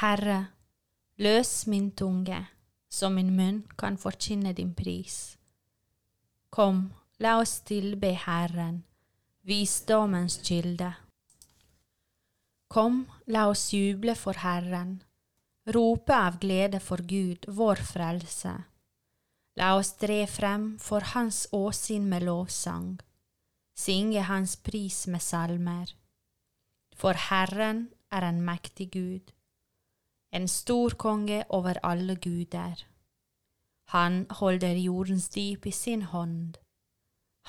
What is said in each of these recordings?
Herre, løs min tunge, så min munn kan forkynne din pris. Kom, la oss tilbe Herren, visdommens kilde. Kom, la oss juble for Herren, rope av glede for Gud, vår frelse. La oss tre frem for Hans åsyn med lovsang, synge Hans pris med salmer. For Herren er en mektig Gud, en stor konge over alle guder. Han holder jordens dyp i sin hånd.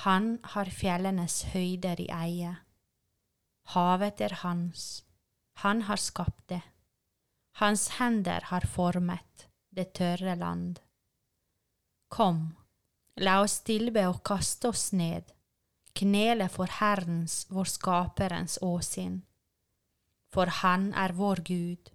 Han har fjellenes høyder i eie. Havet er hans, han har skapt det. Hans hender har formet det tørre land. Kom, la oss tilbe og kaste oss ned, knele for Herrens, vår Skaperens åsyn. For Han er vår Gud.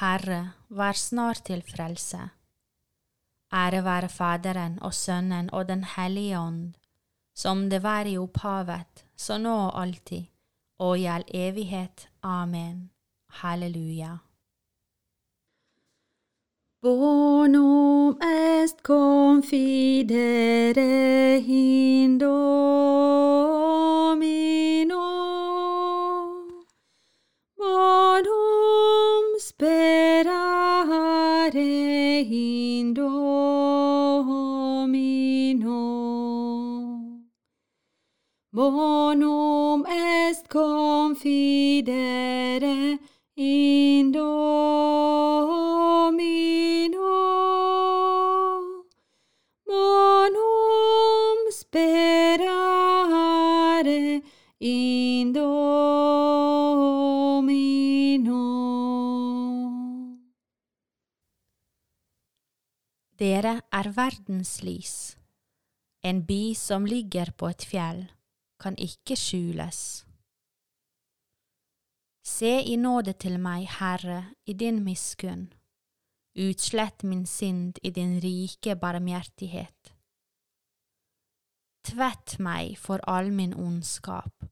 Herre, vær snar til frelse. Ære være Faderen og Sønnen og Den hellige ånd, som det var i opphavet, så nå og alltid, og i all evighet. Amen. Halleluja. Bonum est in Domino. Dere er verdens lys. En by som ligger på et fjell, kan ikke skjules. Se i nåde til meg, Herre, i din miskunn. Utslett min synd i din rike barmhjertighet. Tvett meg for all min ondskap,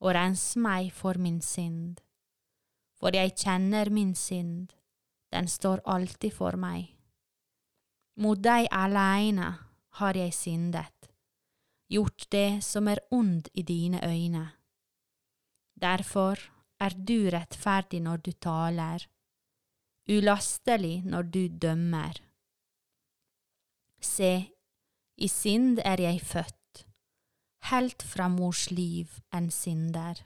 og rens meg for min synd. For jeg kjenner min synd, den står alltid for meg. Mot deg aleine har jeg syndet, gjort det som er ond i dine øyne. Derfor er du rettferdig når du taler, ulastelig når du dømmer. Se, i synd er jeg født, helt fra mors liv en synder.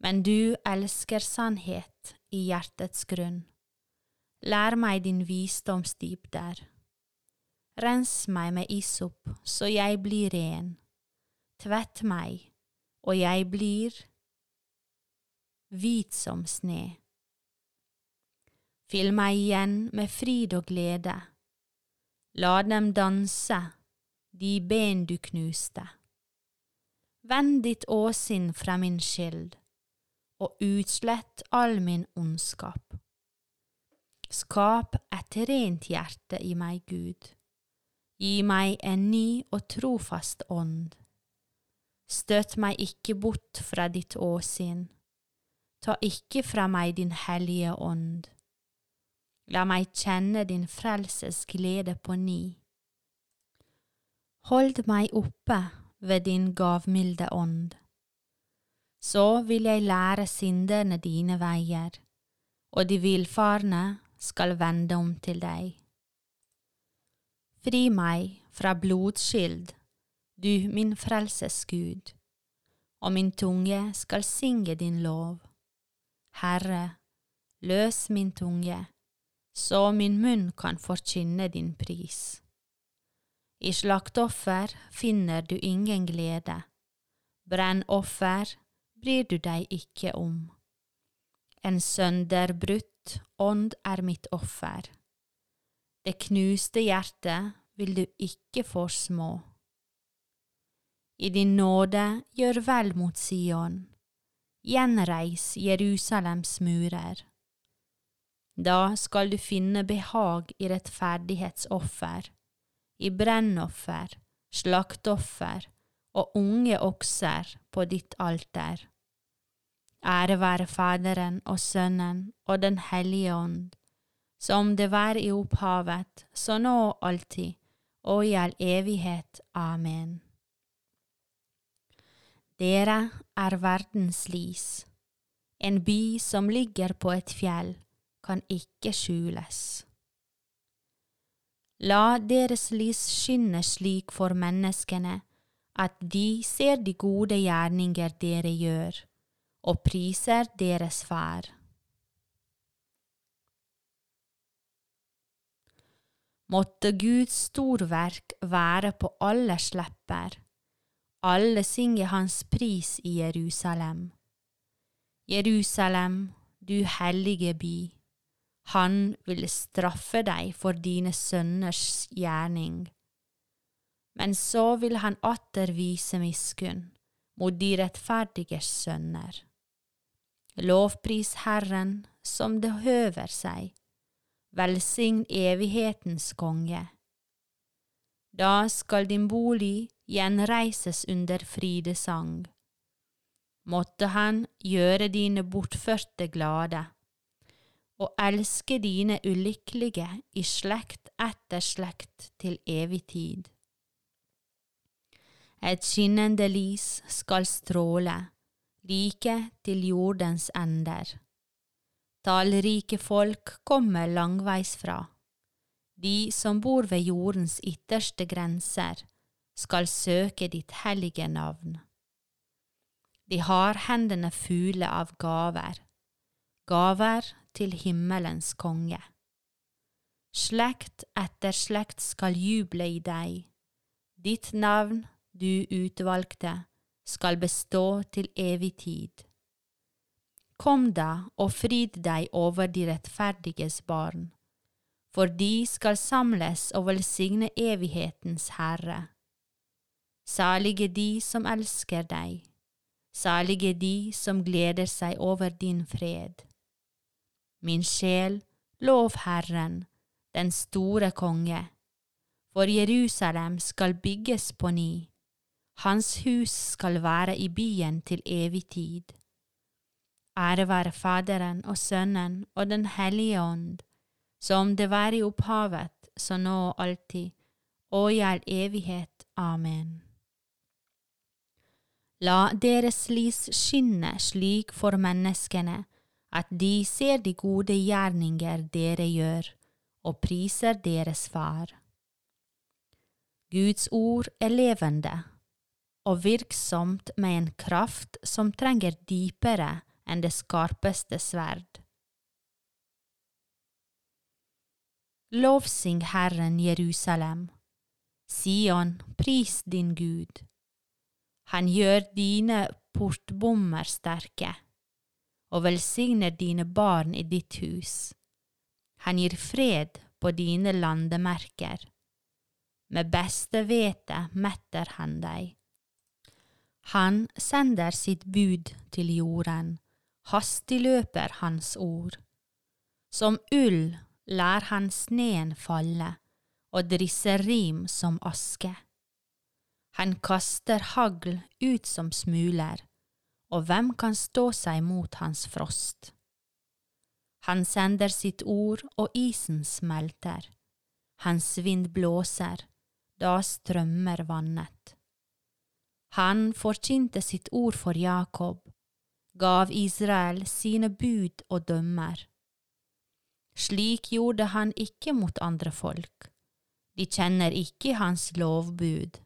Men du elsker sannhet i hjertets grunn. Lær meg din visdomsdybder. Rens meg med isop, så jeg blir ren. Tvett meg, og jeg blir hvit som sne. Fyll meg igjen med frid og glede. La dem danse, de ben du knuste. Vend ditt åsinn fra min skyld, og utslett all min ondskap. Skap et rent hjerte i meg, Gud. Gi meg en ny og trofast ånd. Støt meg ikke bort fra ditt åsinn. Ta ikke fra meg din hellige ånd. La meg kjenne din frelses glede på ny. Hold meg oppe ved din gavmilde ånd. Så vil jeg lære synderne dine veier, og de villfarne skal vende om til deg. Fri meg fra blodskyld, du min frelses Gud, og min tunge skal synge din lov. Herre, løs min tunge, så min munn kan forkynne din pris. I slaktoffer finner du ingen glede, brennoffer bryr du deg ikke om. En sønderbrutt ånd er mitt offer. Det knuste hjertet vil du ikke få små. I din nåde gjør vel mot Sion, gjenreis Jerusalems murer. Da skal du finne behag i rettferdighetsoffer, i brennoffer, slaktoffer og unge okser på ditt alter. Ære være Faderen og Sønnen og Den hellige ånd, som det var i opphavet, så nå og alltid, og i all evighet. Amen. Dere er verdens lys. En by som ligger på et fjell, kan ikke skjules. La deres lys skinne slik for menneskene at de ser de gode gjerninger dere gjør, og priser deres far. Måtte Guds storverk være på alles lepper, alle synger hans pris i Jerusalem. Jerusalem, du hellige by, han vil straffe deg for dine sønners gjerning. Men så vil han atter vise miskunn mot de rettferdiges sønner. Lovpris Herren som det høver seg, velsign evighetens konge. Da skal din bolig gjenreises under fridesang. Måtte Han gjøre dine bortførte glade, og elske dine ulykkelige i slekt etter slekt til evig tid. Et skinnende lys skal stråle, like til jordens ender. Tallrike folk kommer langveisfra. De som bor ved jordens ytterste grenser, skal søke ditt hellige navn. De har hendene fulle av gaver, gaver til himmelens konge. Slekt etter slekt skal juble i deg, ditt navn du utvalgte, skal bestå til evig tid. Kom da og frid deg over de rettferdiges barn, for de skal samles og velsigne evighetens Herre. Salige de som elsker deg, salige de som gleder seg over din fred. Min sjel, lov Herren, den store konge, for Jerusalem skal bygges på ny hans hus skal være i byen til evig tid. Ære være Faderen og Sønnen og Den hellige ånd, som det var i opphavet, så nå og alltid, og i all evighet. Amen. La deres lys skinne slik for menneskene at de ser de gode gjerninger dere gjør, og priser deres Far. Guds ord er levende og virksomt med en kraft som trenger dypere enn det skarpeste sverd. Lovsyng Herren Jerusalem. Sion, pris din Gud. Han gjør dine portbommer sterke, og velsigner dine barn i ditt hus. Han gir fred på dine landemerker. Med beste hvete metter han deg han sender sitt bud til jorden, hastig løper hans ord. Som ull lar han sneen falle og drisser rim som aske. Han kaster hagl ut som smuler, og hvem kan stå seg mot hans frost? Han sender sitt ord, og isen smelter. Hans vind blåser, da strømmer vannet. Han forkynte sitt ord for Jakob, gav Israel sine bud og dømmer. Slik gjorde han ikke mot andre folk. De kjenner ikke hans lovbud.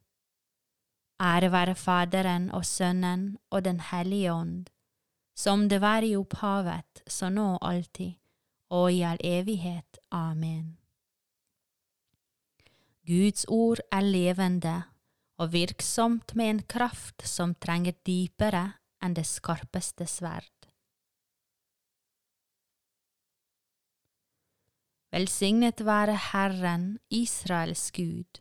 Ære være Faderen og Sønnen og Den hellige ånd, som det var i opphavet, så nå og alltid, og i all evighet. Amen. Guds ord er levende og virksomt med en kraft som trenger dypere enn det skarpeste sverd. Velsignet være Herren, Israels Gud,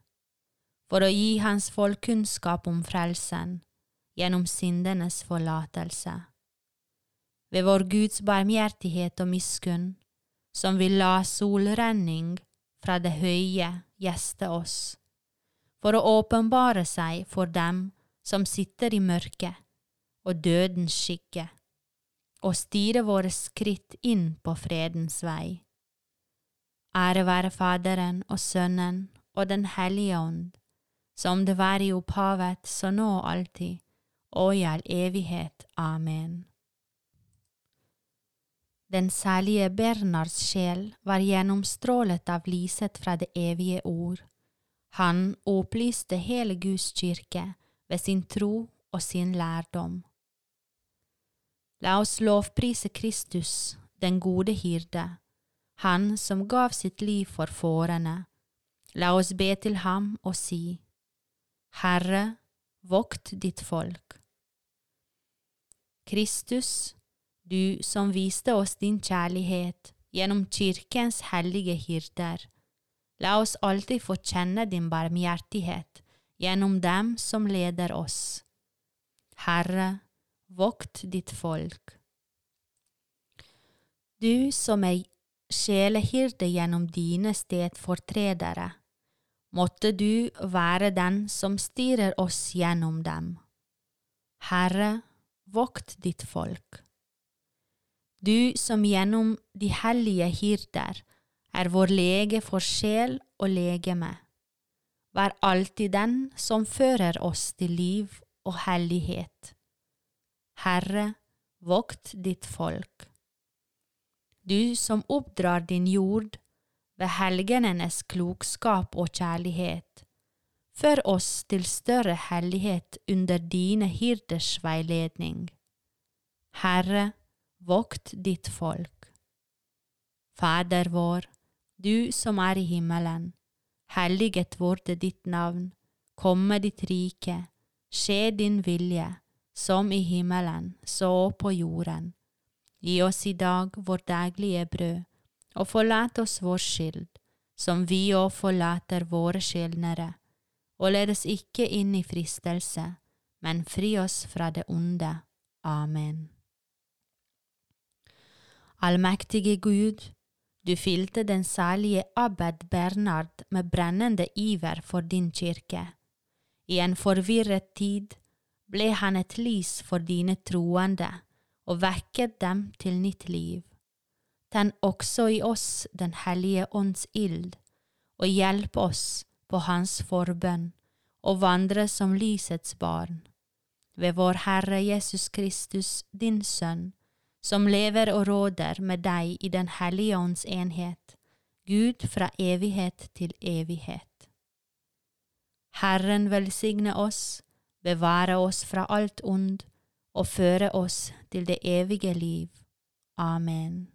for å gi hans folk kunnskap om frelsen gjennom syndenes forlatelse. Ved vår Guds barmhjertighet og miskunn, som vil la solrenning fra det høye gjeste oss, for å åpenbare seg for dem som sitter i mørket og dødens skygge, og styre våre skritt inn på fredens vei. Ære være Faderen og Sønnen og Den hellige ånd, som det var i opphavet, så nå alltid, og i all evighet. Amen. Den særlige Bernards sjel var gjennomstrålet av lyset fra det evige ord. Han opplyste hele Guds kirke ved sin tro og sin lærdom. La oss lovprise Kristus, den gode hyrde, han som gav sitt liv for fårene. La oss be til ham og si, Herre, vokt ditt folk. Kristus, du som viste oss din kjærlighet gjennom kirkens hellige hyrder. La oss alltid få kjenne din barmhjertighet gjennom dem som leder oss. Herre, vokt ditt folk. Du som er sjelehyrde gjennom dine stedfortredere, måtte du være den som styrer oss gjennom dem. Herre, vokt ditt folk du som gjennom de hellige hirder er vår lege for sjel og legeme. Vær alltid den som fører oss til liv og hellighet. Herre, vokt ditt folk. Du som oppdrar din jord ved helgenenes klokskap og kjærlighet, før oss til større hellighet under dine hirders veiledning. Herre, vokt ditt folk. Fader vår, du som er i himmelen, helliget vorde ditt navn, komme ditt rike, skje din vilje, som i himmelen, så på jorden. Gi oss i dag vårt daglige brød, og forlat oss vår skyld, som vi òg forlater våre skyldnere, og led oss ikke inn i fristelse, men fri oss fra det onde. Amen. Allmektige Gud, du fylte den salige abbed Bernard med brennende iver for din kirke. I en forvirret tid ble han et lys for dine troende og vekket dem til nytt liv. Tenn også i oss Den hellige ånds ild, og hjelp oss på hans forbønn og vandre som lysets barn. Ved vår Herre Jesus Kristus, din Sønn, som lever og råder med deg i Den hellige ånds enhet, Gud fra evighet til evighet. Herren velsigne oss, bevare oss fra alt ond og føre oss til det evige liv. Amen.